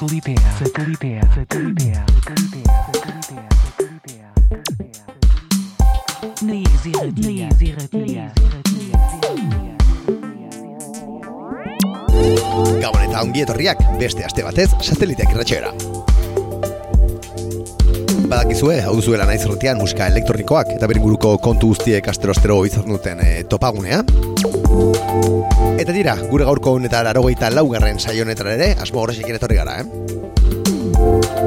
Satelitea, satelitea, satelitea, satelitea, satelitea, satelitea, satelitea. Naiz irratia, naiz irratia, Gabon eta ongi etorriak beste aste batez sateliteak irratxeera. Badakizue, hau duzuela naiz erretian musika elektronikoak eta beren guruko kontu guztiek astero-astero izan duten e, topagunea. Eta dira, gure gaurko honetan arogeita laugarren saionetara ere, asmo horrezekin etorri gara, eh?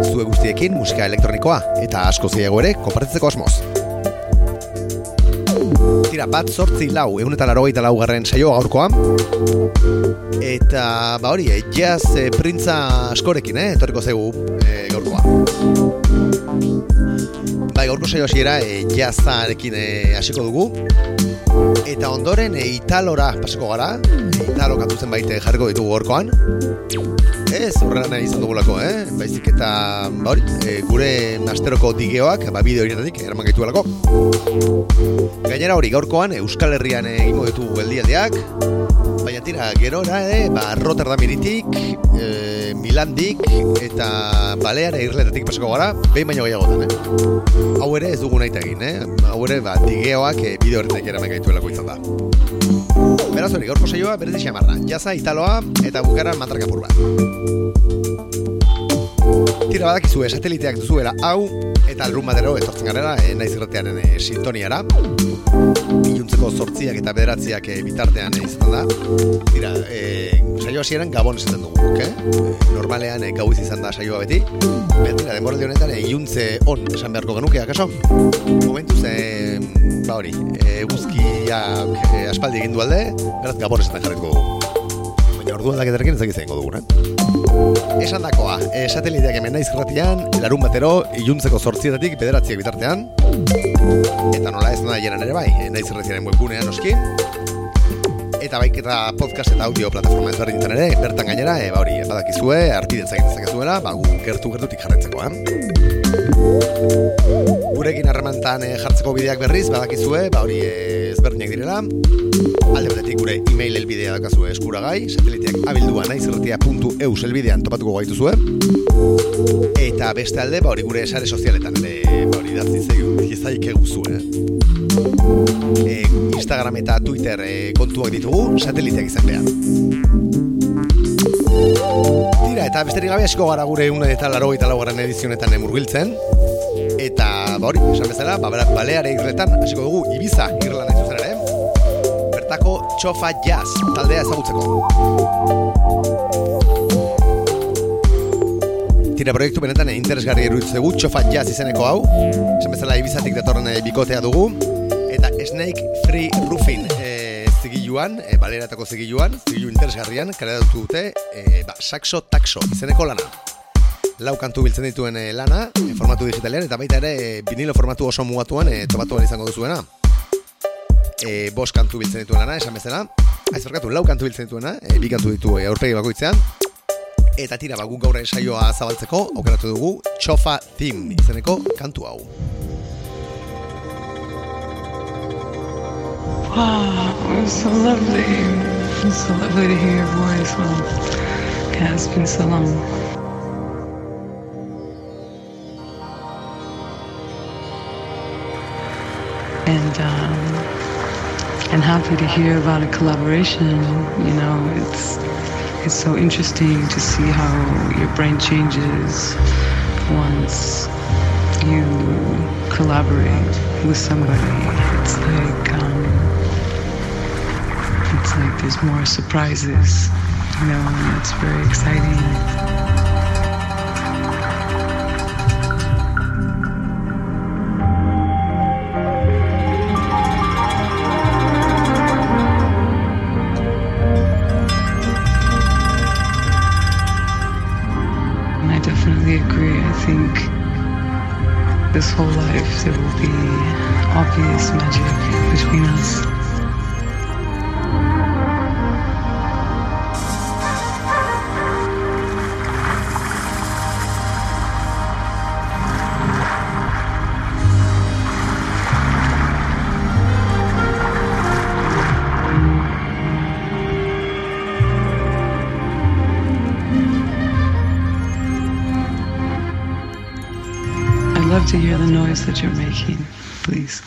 Zue guztiekin musika elektronikoa eta asko ziago ere konpartitzeko asmoz. Tira, bat sortzi lau, egun eta larogeita laugarren saioa gaurkoa. Eta, ba hori, eh, jazz eh, printza askorekin, eh, etorriko zegu eh, gaurkoa. Gaurko saio hasiera eh, jazzarekin eh, hasiko dugu. Eta ondoren e, italora pasako gara, e, italo kantuzen baite jarriko ditugu gorkoan. Ez, horrela nahi izan dugulako, eh? Baizik eta, ba hori, e, gure asteroko digeoak, ba bideo horietatik, eraman gaitu. Gainera hori, gaurkoan, Euskal Herrian egingo ditugu geldialdiak, baina tira, gerora, eh, ba, Rotterdam iritik, e, Milandik, eta Baleare irletatik pasako gara, behin baino gehiagotan, eh? Hau ere ez dugu nahi egin, eh? Hau ere, ba, digeoak e, bideo horretak eraman gaituelako izan da. Beraz hori, gaurko saioa berez xamarra, jaza, italoa, eta bukaran matarkapur bat. Tira badakizue sateliteak duzuela hau, eta alrun batero etortzen garela, e, naiz irratearen e, sintoniara. Iluntzeko sortziak eta bederatziak e, bitartean e, izan da. Tira, e, saio hasieran gabon esaten dugu, eh? E, normalean e, gauiz izan da saioa beti. Baina, tira, demoraldi honetan e, iluntze on esan beharko genuke, akaso? Momentuz, e, ba hori, e, guzkiak e, aspaldi egin du alde, beraz gabon esaten dugu. Baina ordu aldaketarekin ezak izango dugun, eh? Esan dakoa, e, sateliteak hemen naiz irratian, larun batero, iluntzeko sortzietatik bederatziak bitartean. Eta nola ez da jeran ere bai, e, naiz irratiaren webgunean oski. Eta baik eta podcast eta audio plataforma ezberdintzen ere, bertan gainera, e, ba hori, badakizue, arpiden zagin dezakezuela, ba gu gertu gertutik jarretzeko, eh? Gurekin harremantan jartzeko bideak berriz, badakizue, ba hori e, ezberdinak direla. Alde batetik gure e-mail elbidea dakazue eskuragai, sateliteak abildua naizerratia.eus elbidean topatuko gaituzue. Eta beste alde, ba hori gure sare sozialetan ere, ba hori datzi zaik eguzue. E, Instagram eta Twitter e, kontuak ditugu, sateliteak izan behar. Tira, eta besterik gabe hasiko gara gure une eta laro eta laugarren edizionetan emurgiltzen. Eta, ba hori, esan bezala, ba, baleare irretan hasiko dugu Ibiza irrelan Txofa Jazz taldea ezagutzeko. Tira proiektu benetan interesgarri eruditzegu Txofa Jazz izeneko hau. Esan bezala Ibizatik datorren e, bikotea dugu. Eta Snake Free Roofing e, zigiluan, e, baleratako zigiluan, zigilu interesgarrian, kare dute, e, ba, Saxo Taxo izeneko lana lau kantu biltzen dituen lana, formatu digitalean, eta baita ere vinilo formatu oso mugatuan e, topatuan izango duzuena. E, bos kantu biltzen dituen lana, esan bezala. Aiz barkatu, lau kantu biltzen dituena, e, bi kantu ditu e, aurpegi bakoitzean. Eta tira, bagun gaur saioa zabaltzeko, okeratu dugu, Txofa Theme izeneko kantu hau. Oh, it's so lovely. It's so lovely to hear your voice. Well, God, it's been so long. And um, and happy to hear about a collaboration. You know, it's it's so interesting to see how your brain changes once you collaborate with somebody. It's like um, it's like there's more surprises, you know, and it's very exciting. This whole life there will be obvious magic between us. Love to hear the noise that you're making, please.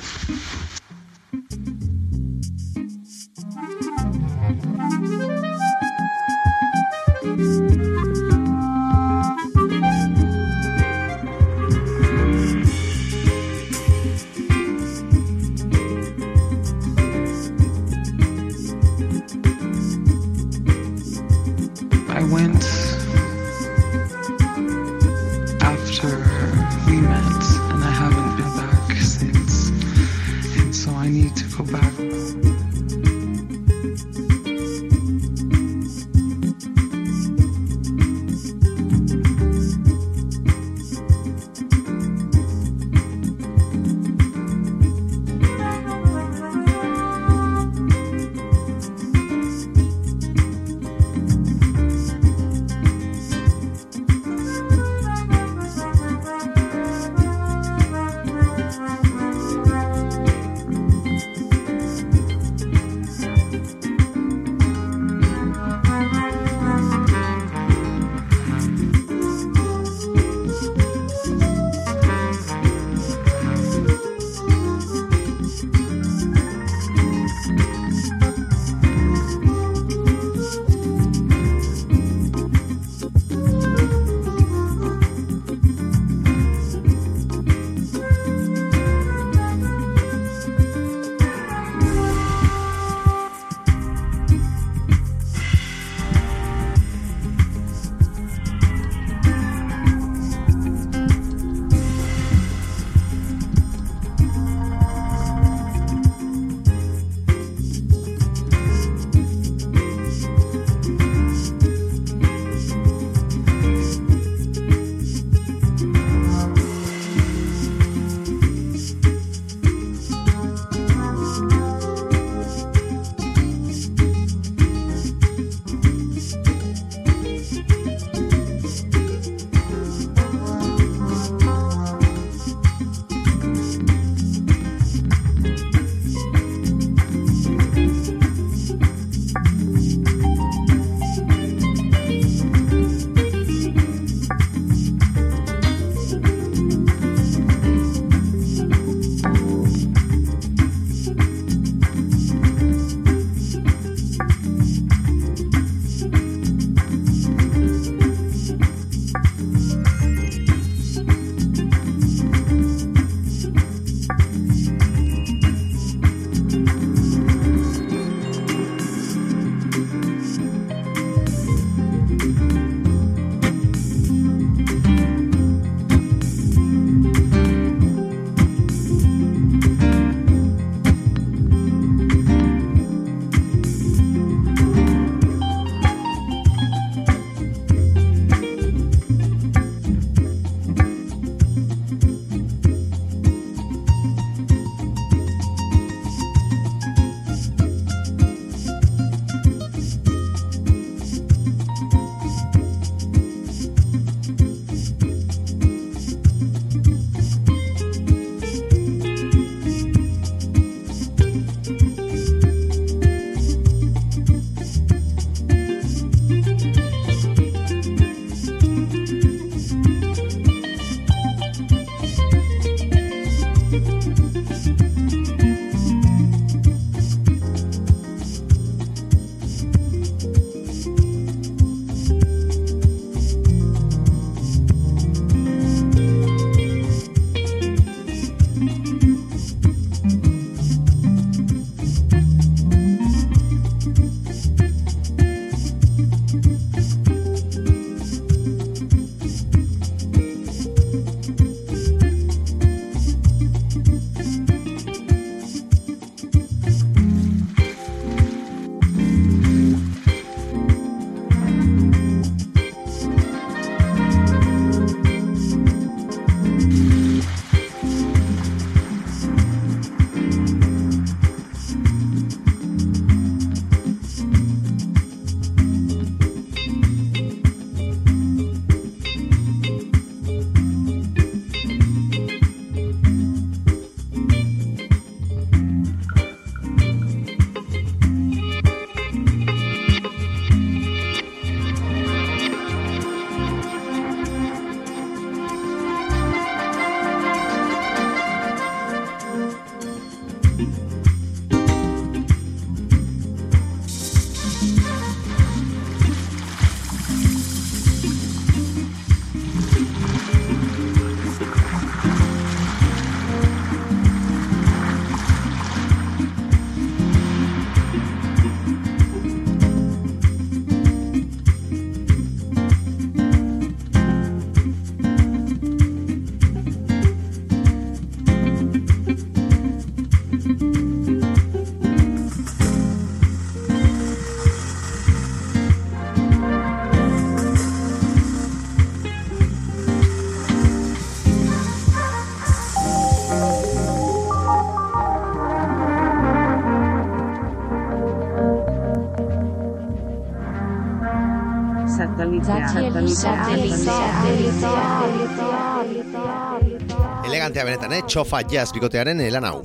Elegantea benetan, eh? Txofa jazz bikotearen eh, lan hau.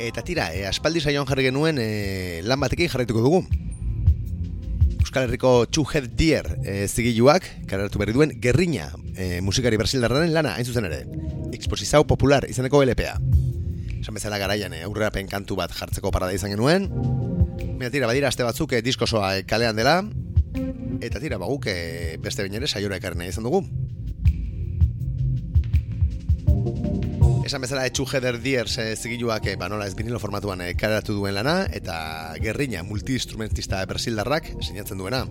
Eta tira, eh, aspaldi saioan jarri genuen eh, lan batekin jarraituko dugu. Euskal Herriko Two Head Deer eh, zigiluak, kararatu berri duen, gerriña eh, musikari brasildarraren lana, hain zuzen ere. Exposizau popular izaneko LPA. Esan bezala garaian, eh, aurrerapen kantu bat jartzeko parada izan genuen. Mira, tira, badira, aste batzuk eh, diskosoa eh, kalean dela. Eta tira, baguk eh, beste bainere saiora ekarren izan dugu. Esan bezala etxu Heather Diers e, zigiluak e, ba, nola ez vinilo formatuan e, karatu duen lana eta gerrina multi-instrumentista bersildarrak sinatzen duena.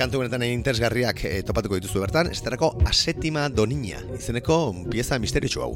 Kantu benetan interesgarriak e, topatuko dituzu bertan, esterako asetima donina, izeneko pieza misterio hau.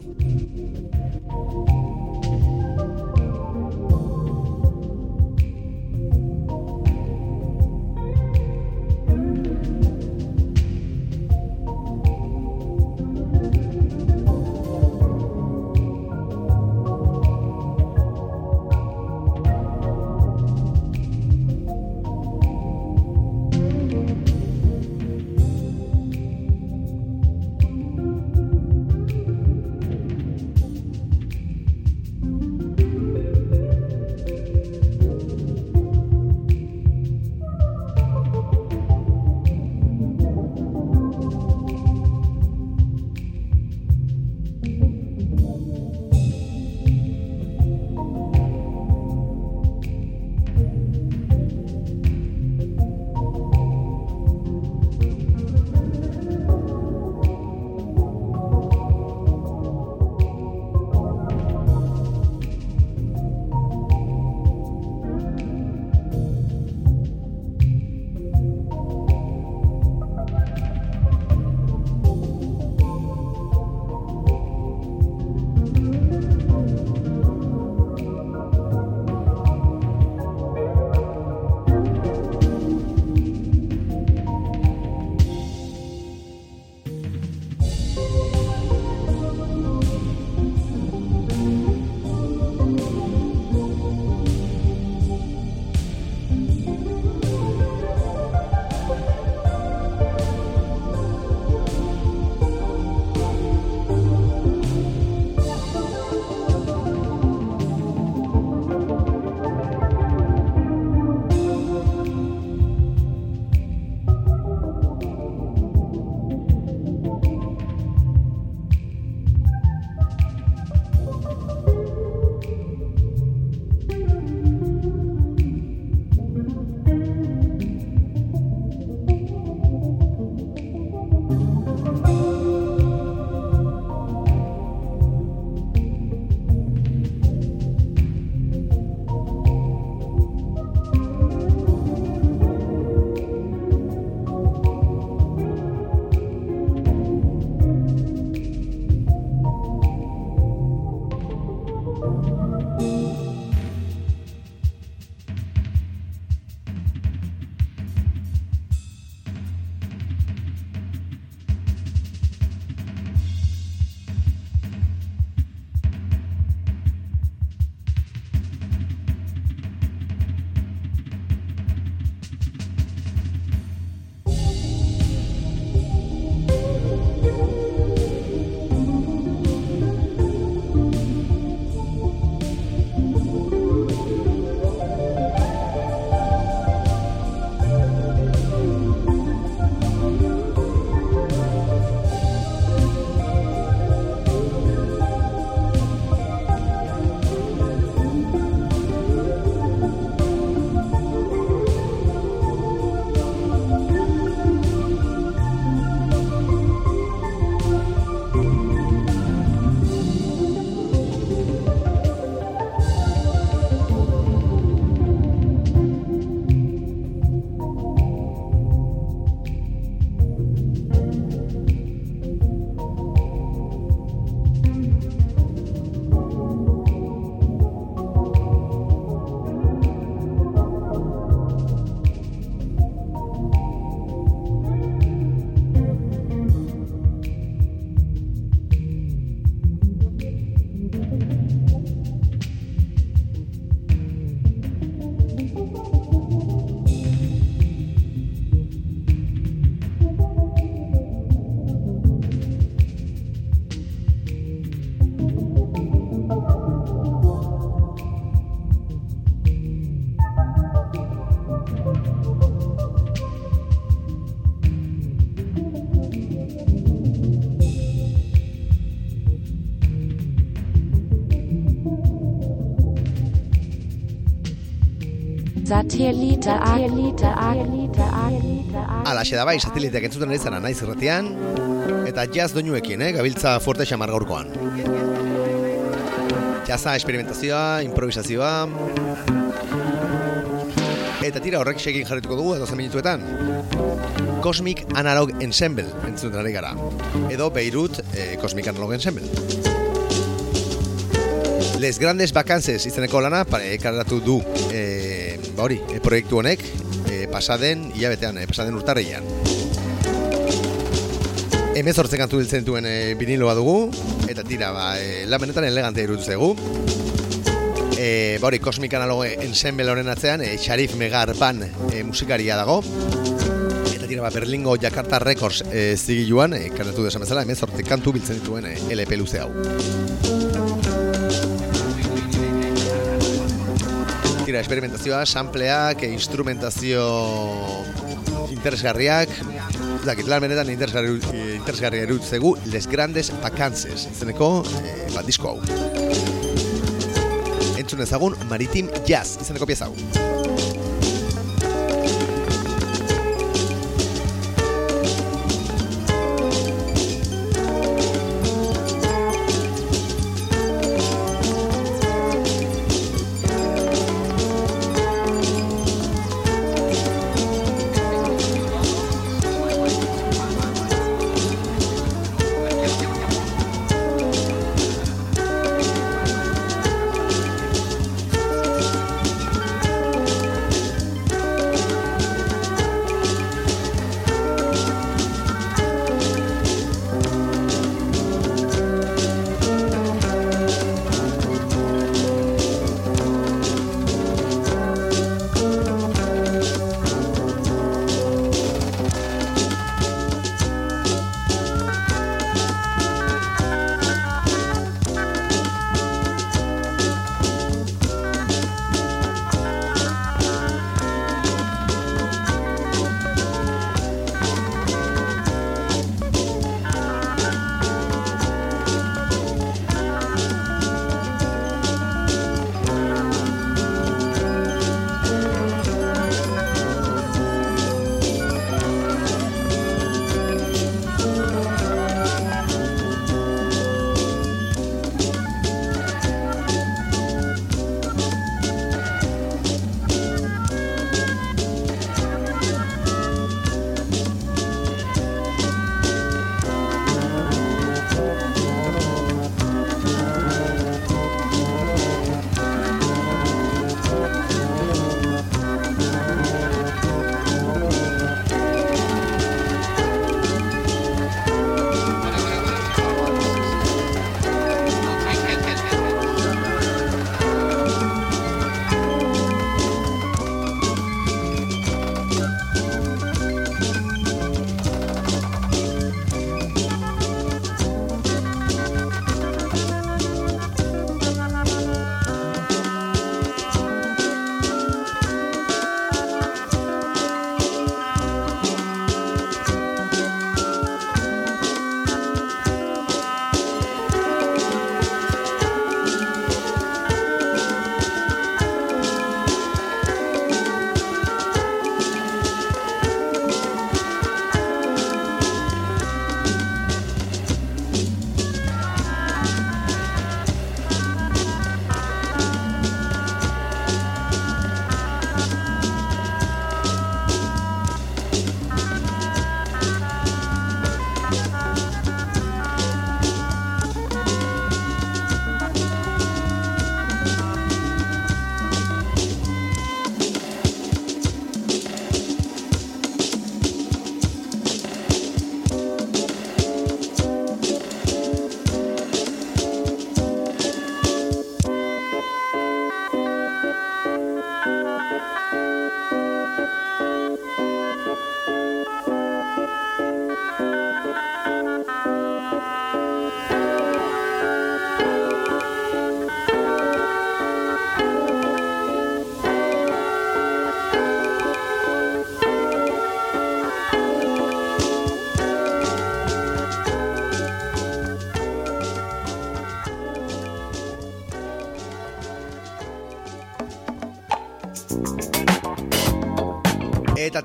Alaxe da bai, sateliteak entzuten ari zara naiz irratian, eta jazz doinuekin, eh, gabiltza fuerte xamar gaurkoan. Jazza, experimentazioa, improvisazioa, eta tira horrek segin jarrituko dugu edo minutuetan. Cosmic Analog Ensemble entzuten ari gara. Edo Beirut eh, Cosmic Analog Ensemble. Les Grandes Vacances izeneko lana pare, ekarratu du hori, e, proiektu honek e, pasaden hilabetean, e, pasaden urtarreian. Hemez hortzen kantu biltzen duen e, viniloa dugu, eta tira, ba, e, lan benetan elegante irutu zegu. E, ba hori, Cosmic Analog Ensemble honen atzean, e, Sharif Megar Ban e, musikaria dago. Eta tira, ba, Berlingo Jakarta Records e, zigiluan, e, kanatu desan bezala, hemez hortzen kantu biltzen dituen e, LP luze hau. Tira, experimentazioa, sampleak, e, instrumentazio interesgarriak, dakit, lan benetan interesgarri, eh, interesgarria erutzegu Les Grandes Vacances, izeneko e, bat disko hau. Entzun ezagun Maritim Jazz, izeneko pieza hau.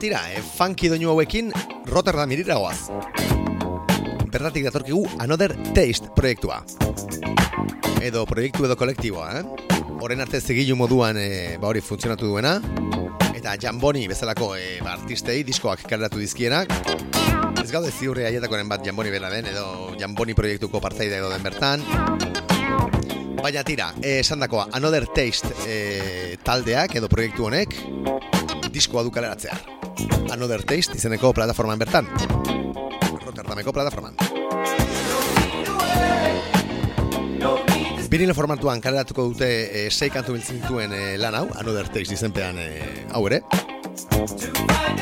Tira, e, funky doinu hauekin Rotterdam irira goaz. Bertatik datorkigu Another Taste proiektua. Edo proiektu edo kolektiboa, eh? Horren arte zigilu moduan e, ba hori funtzionatu duena. Eta Jamboni bezalako e, ba, artistei diskoak kaleratu dizkienak. Ez gaude ziurri aietakoren bat Jamboni bera den, edo Jamboni proiektuko partaide edo den bertan. Baina tira, eh, esan dakoa, Another Taste e, taldeak edo proiektu honek diskoa du kaleratzea. Another Taste izeneko plataforman bertan. Rotterdameko plataforman. Vinilo formatuan kaleratuko dute e, sei kantu biltzen dituen e, lan hau, Another Taste izenpean e, hau ere.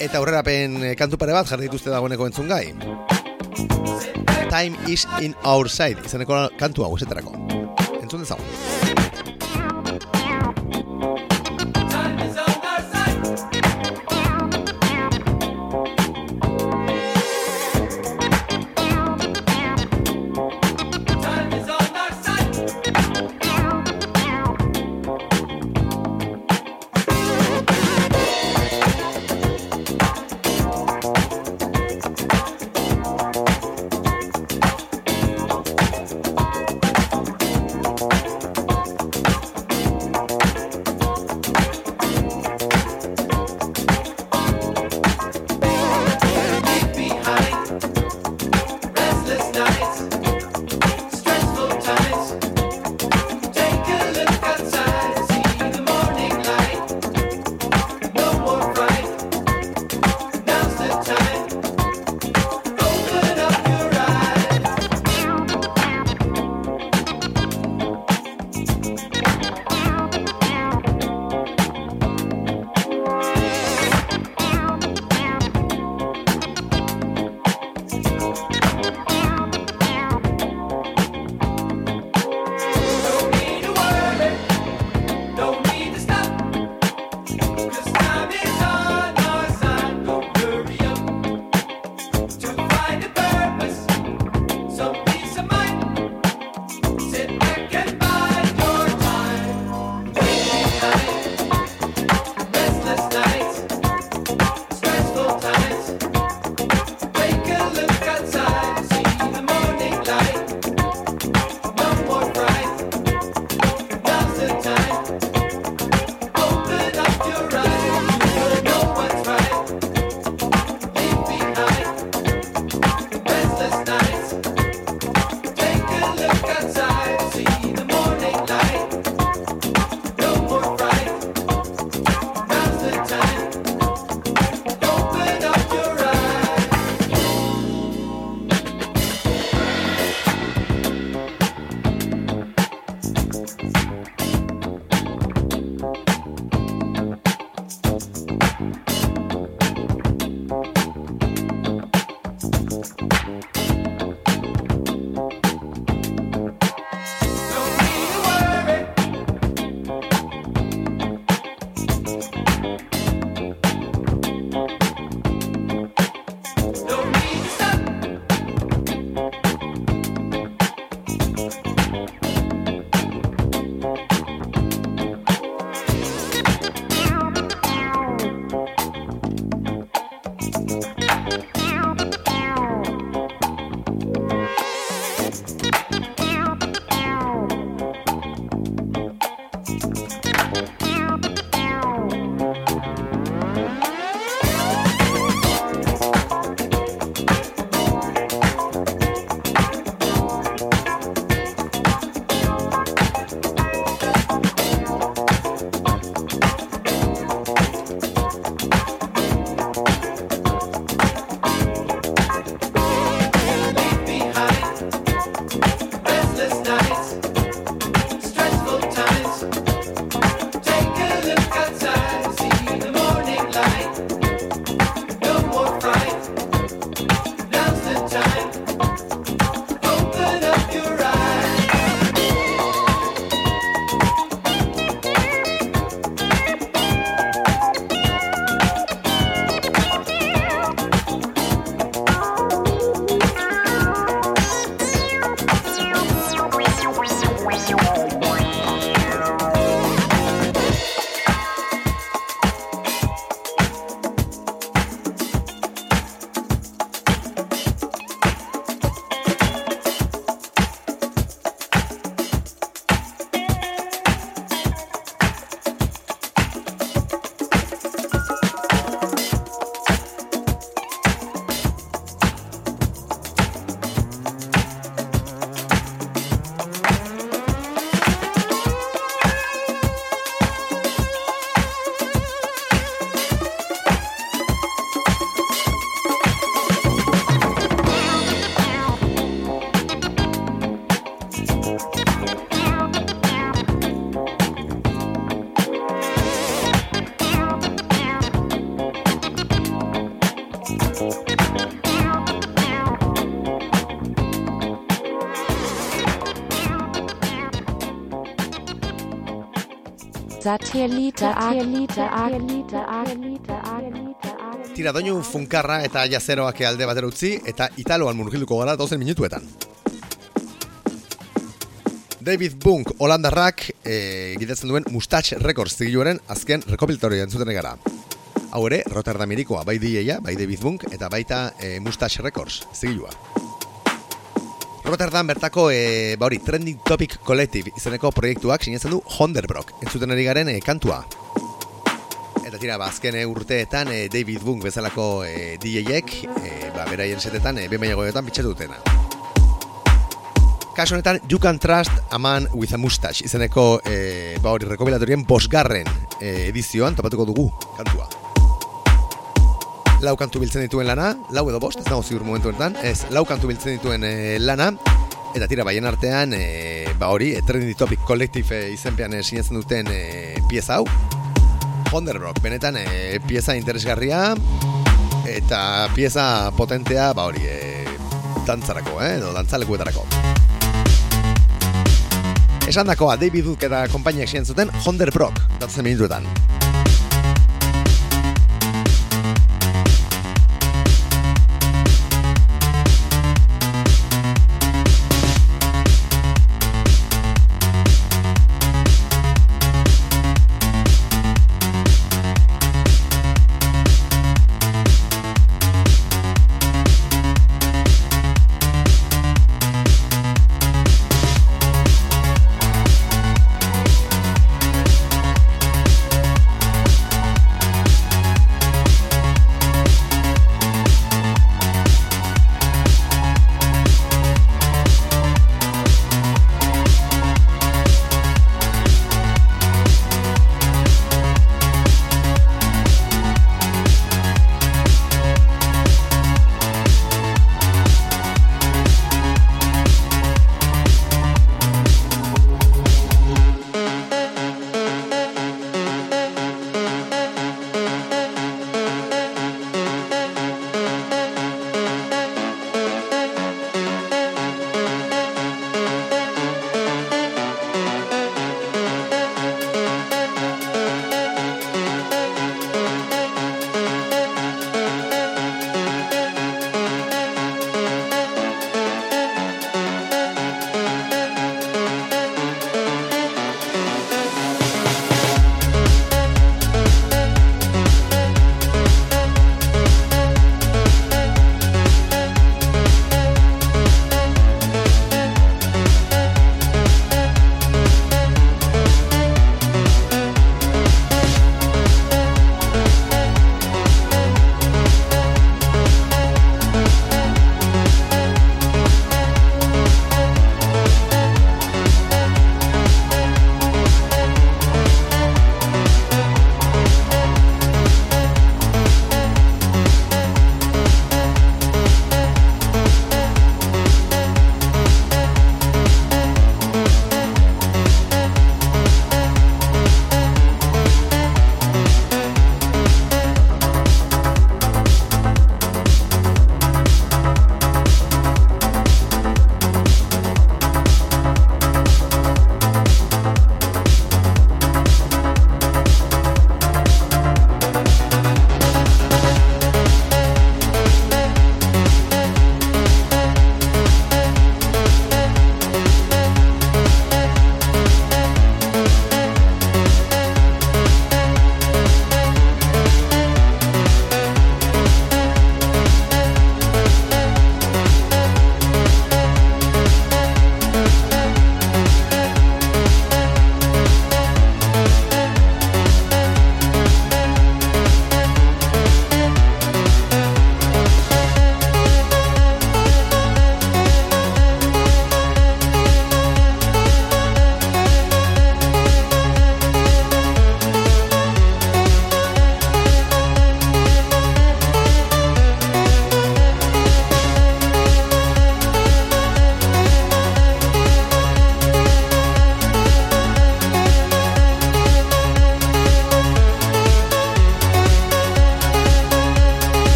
Eta aurrerapen kantu pare bat jarri dituzte dagoeneko entzun gai. Time is in our side, izeneko kantu hau eseterako. Entzun dezagun. Satellite, Satellite, Satellite, Satellite, Satellite, Tira doinu funkarra eta jazeroak alde batera utzi eta italoan murgilduko gara dozen minutuetan. David Bunk Holandarrak e, gidatzen duen Mustache Records zigiluaren azken rekopilatorio entzuten gara. Hau ere, Rotterdam irikoa, bai DJa, bai David Bunk, eta baita e, Mustache Records zigilua. Rotterdam bertako, e, ba hori, Trending Topic Collective izeneko proiektuak sinatzen du Honderbrock, entzuten ari garen e, kantua. Eta tira, ba, azken e, urteetan e, David Bunk bezalako e, DJ-ek, e, ba, beraien setetan, e, behin goetan bitxetu dutena. Kaso honetan, You Can Trust a Man with a Mustache izeneko e, ba hori rekopilatorien bosgarren e, edizioan topatuko dugu kantua. Lau kantu biltzen dituen lana, lau edo bost, ez dago ziur momentu honetan, ez, lau kantu biltzen dituen e, lana, eta tira, baien artean, e, ba hori, e, Trendy Topic Collective e, izenpean e, sinatzen duten e, pieza hau, Honderbrock, benetan e, pieza interesgarria, eta pieza potentea, ba hori, e, dantzarako, eh, edo dantzalekuetarako. Esan dakoa, David Duke eta konpainiak ziren zuten Honder Brock, datzen minutuetan.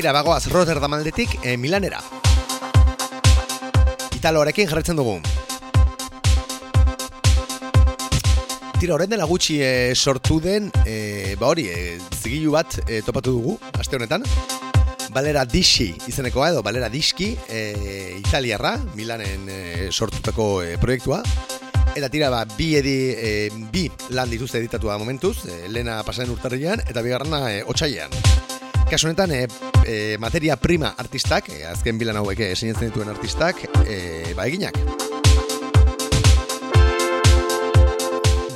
Tira, bagoaz Rotterdam aldetik e, Milanera. Italoarekin jarretzen dugu. Tira, horren dela gutxi e, sortu den, e, ba hori, e, zigilu bat e, topatu dugu, aste honetan. Balera Dishi izenekoa edo Balera Diski e, italiarra, Milanen e, sortutako e, proiektua. Eta tira, ba, bi, edi, e, bi lan dituzte editatua momentuz, e, lena pasaren urtarrian, eta bigarrena e, otxailean. Kasu honetan, e, e, materia prima artistak, e, azken bilan hauek e, dituen artistak, e, ba, eginak.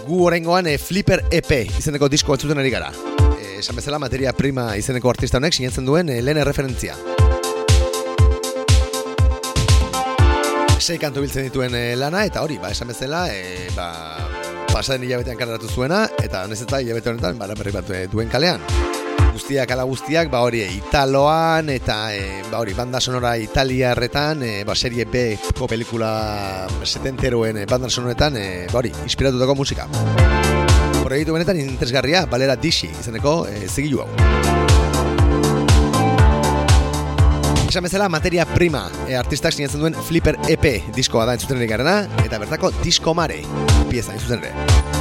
gu orengoan e, Flipper EP izeneko disko batzuten ari gara. E, esan bezala materia prima izeneko artista honek sinatzen duen e, lehen referentzia. Sei kantu biltzen dituen e, lana eta hori, ba, esan bezala, e, ba, pasaden hilabetean karratu zuena eta nezetza hilabete honetan, bara berri bat duen kalean guztiak ala guztiak, ba hori Italoan eta e, ba hori banda sonora Italiarretan, e, ba serie B ko pelikula setenteroen e, banda sonoretan, e, ba hori, inspiratutako musika. Proiektu benetan interesgarria, balera Dishi izeneko e, zigilu hau. Esan bezala, materia prima e, artistak sinatzen duen Flipper EP diskoa da entzuten garena, eta bertako Disco Mare pieza entzuten ere.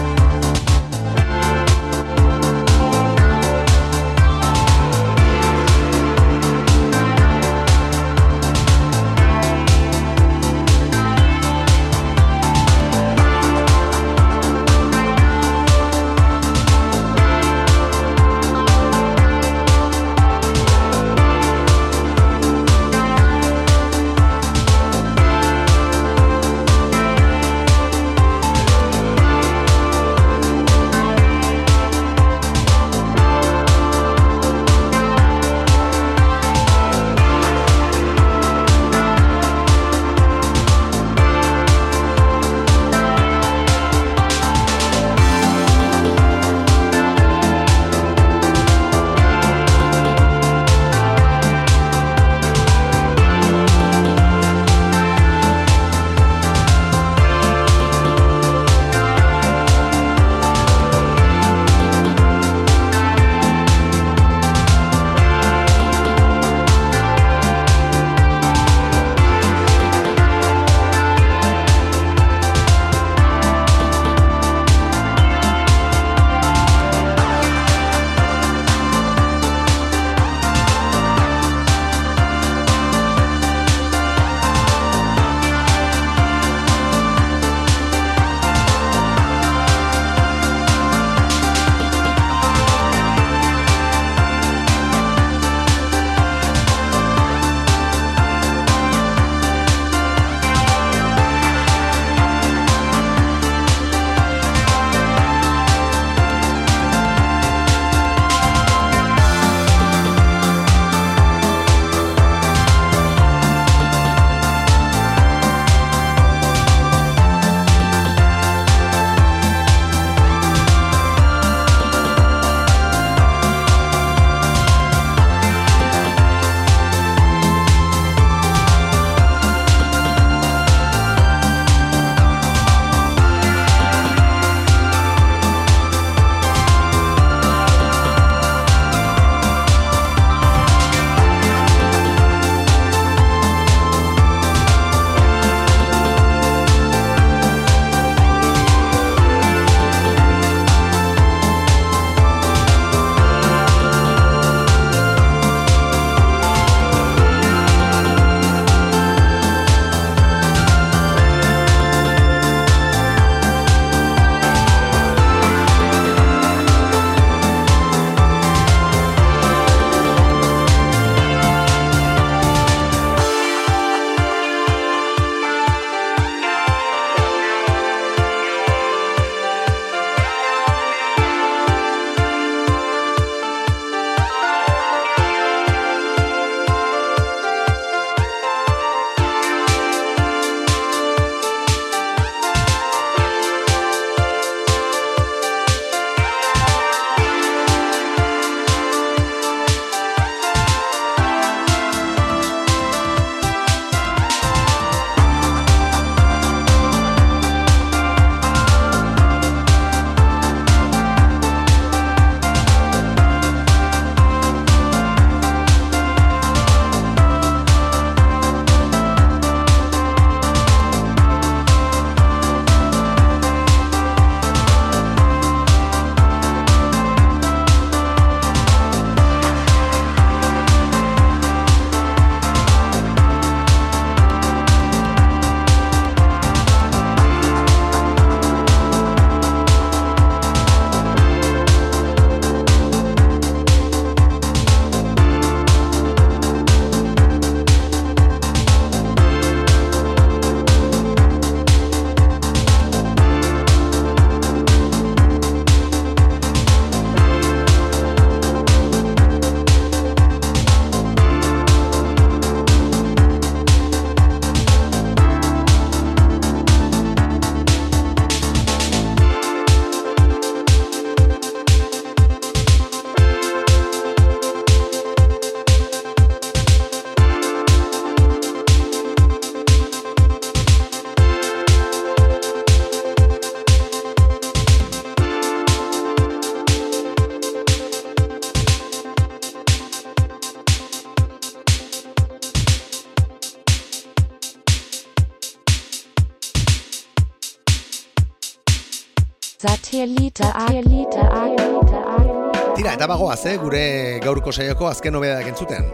Tira, eta bagoaz, eh, gure gaurko saioko azken nobedadak entzuten.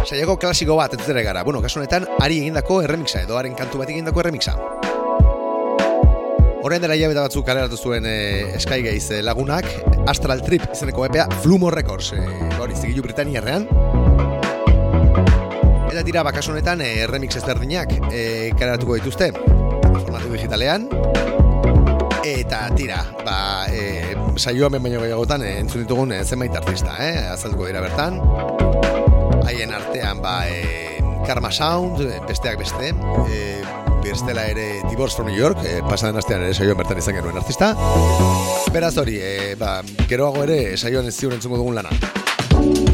Saioko klasiko bat entzutere gara. Bueno, kasu honetan, ari egindako erremixa, edo haren kantu bat egindako erremixa. Horren dela hilabeta batzuk kaleratu zuen eh, Sky Gaze eh, lagunak, Astral Trip izeneko epea Flumo Records, eh, hori zigilu Britaniarrean. Eta tira, bakasu honetan, remix ezberdinak eh, kaleratuko dituzte, formatu digitalean. Eta tira, ba, e, saioa ben baino gehiagotan e, entzun ditugun e, zenbait artista, eh? azalduko dira bertan. Haien artean, ba, e, Karma Sound, e, besteak beste, e, bestela ere Divorce from New York, e, pasadan astean ere saioan bertan izan genuen artista. Beraz hori, e, ba, geroago ere saioan ez ziur entzungo dugun lana.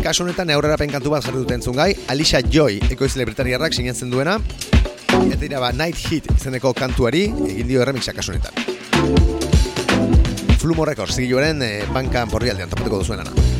Kasu honetan aurrera kantu bat jarri dute entzun gai, Alicia Joy, ekoizle britaniarrak sinatzen duena, eta dira ba Night Hit izeneko kantuari egin dio erremixa kasu honetan. Flumo Records zigiluaren eh, bankan porrialdean topatuko duzuen lana.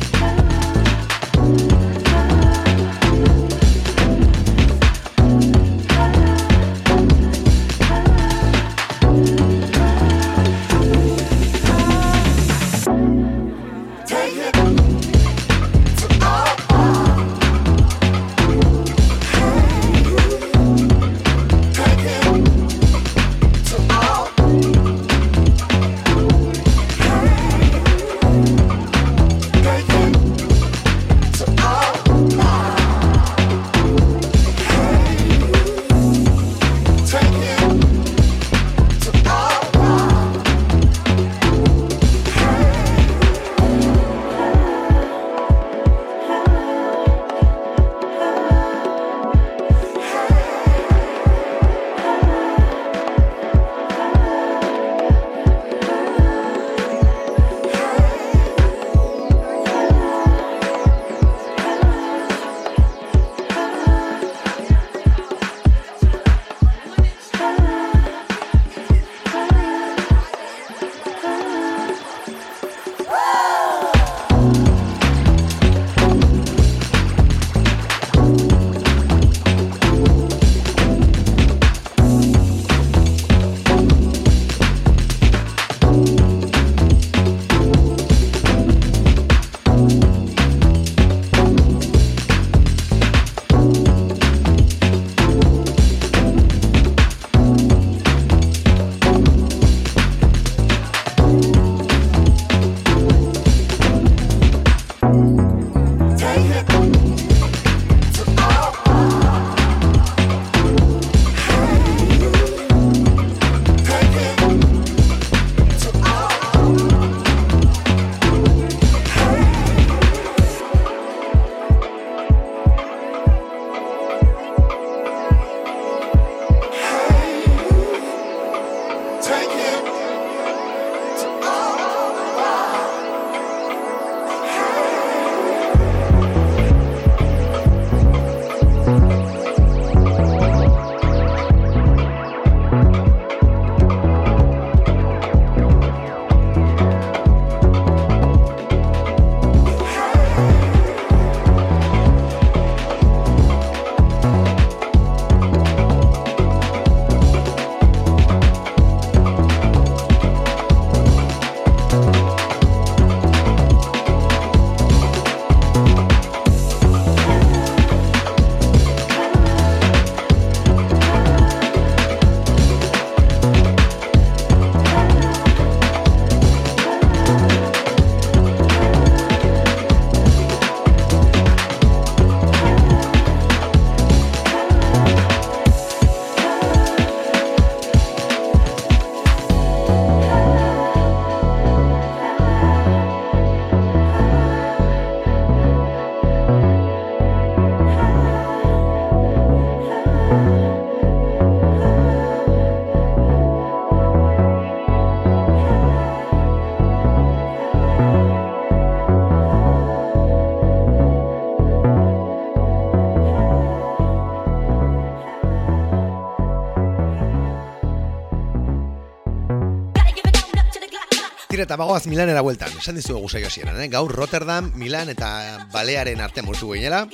Eta bagoaz Milanera bueltan, esan dizu guzaio hasieran, eh? gaur Rotterdam, Milan eta Balearen artean mugitu gehiela.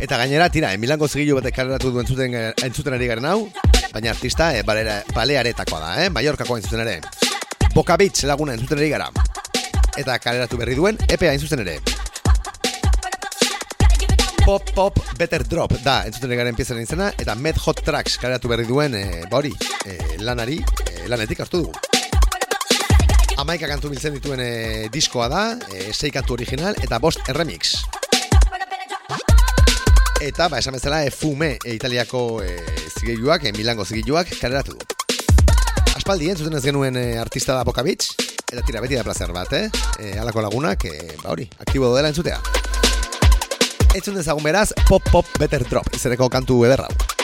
Eta gainera, tira, eh, Milango zigilu batek kaleratu du entzuten, entzuten ari garen hau. Baina artista e, balera, balearetakoa da, eh? Mallorcakoa hain zuzen ere. Boca Beach laguna entzuten eri gara. Eta kaleratu berri duen, EPA zuzen ere. Pop Pop Better Drop da entzuten garen piezaren izena eta Med Hot Tracks kaleratu berri duen e, ba hori, e, lanari e, lanetik hartu dugu. Amaika kantu biltzen dituen e, diskoa da, e, sei kantu original eta bost remix. Eta, ba, esan bezala, e, Fume e, italiako e, zigeiluak, e, Milango zigeiluak kaleratu du. Aspaldi, entzuten ez genuen e, artista da Beach, eta tira beti da placer bat, eh? E, alako lagunak, e, ba hori, aktibo dela entzutea. Etzun dezagun beraz, Pop Pop Better Drop, izereko kantu ederra. Eta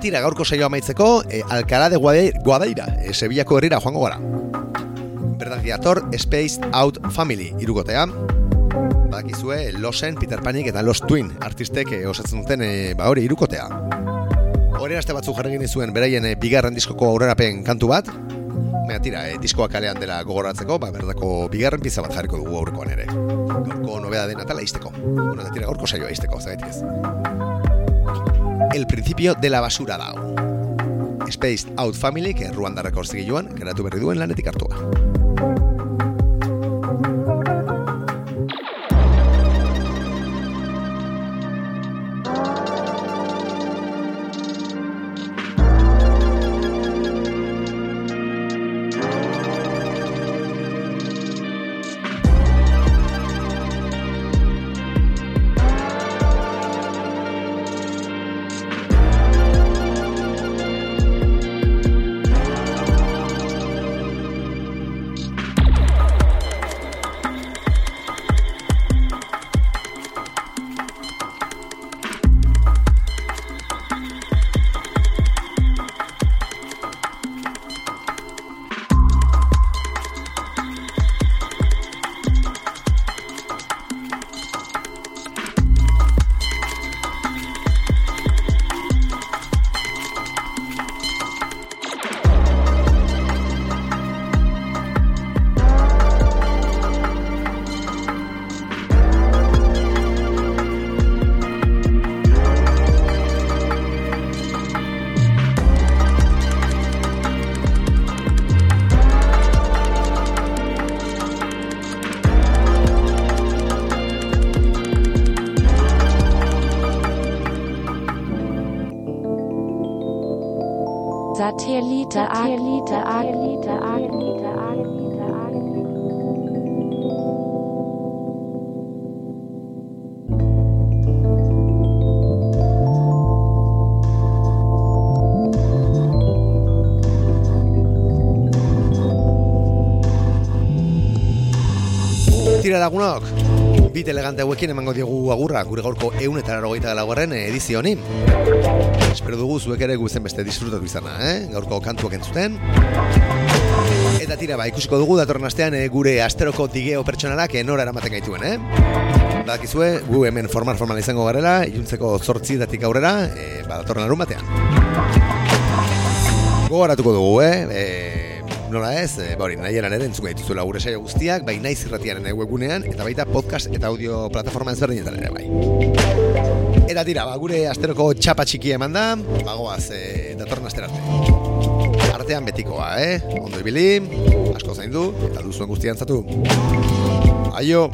tira gaurko saio amaitzeko, e, Alcalá de Guadaira, e, Sevillako herrira joango gara. Berdak diator, Spaced Out Family, irukotea. Badakizue, Losen, Peter Panik eta Los Twin artistek e, osatzen duten, e, ba hori, irukotea. Horren aste batzuk jarregin zuen beraien e, bigarren diskoko aurrerapen kantu bat. Baina tira, e, diskoa kalean dela gogoratzeko, ba, berdako bigarren pizza bat jarriko dugu aurrekoan ere. Gaurko nobeda dena tala izteko. Bueno, tira, gaurko saioa izteko, zagaitik ez. El principio de la basura da. Spaced Out Family, que Ruanda Records zigiluan, geratu berri duen lanetik hartua. Liter, A Liter, A Liter, A Liter, A Liter, A Liter. Tira lagunok, bit elegante hauekin emango diogu agurra gure gaurko eun eta larogeita laugarren edizio honi. Espero dugu zuek ere guzen beste disfrutatu izana, eh? gaurko kantuak entzuten. Eta tira, ba, ikusiko dugu datorren astean eh, gure asteroko digeo pertsonalak eh, nora eramaten gaituen, eh? Badakizue, gu hemen formal formal izango garela, iluntzeko zortzietatik aurrera, eh, ba, datorren larun batean. Gogoratuko dugu, eh? E, nola ez, e, ba hori, nahi eran ere entzuko dituzuela gure saio guztiak, bai naiz irratiaren webgunean, eta baita podcast eta audio plataforma ezberdinetan ere, bai. Eta tira, ba, gure asteroko txapa txikia eman da, bagoaz, e, datorren aster arte. Artean betikoa, eh? Ondo ibili, asko zaindu, eta duzuen guztian zatu. Aio!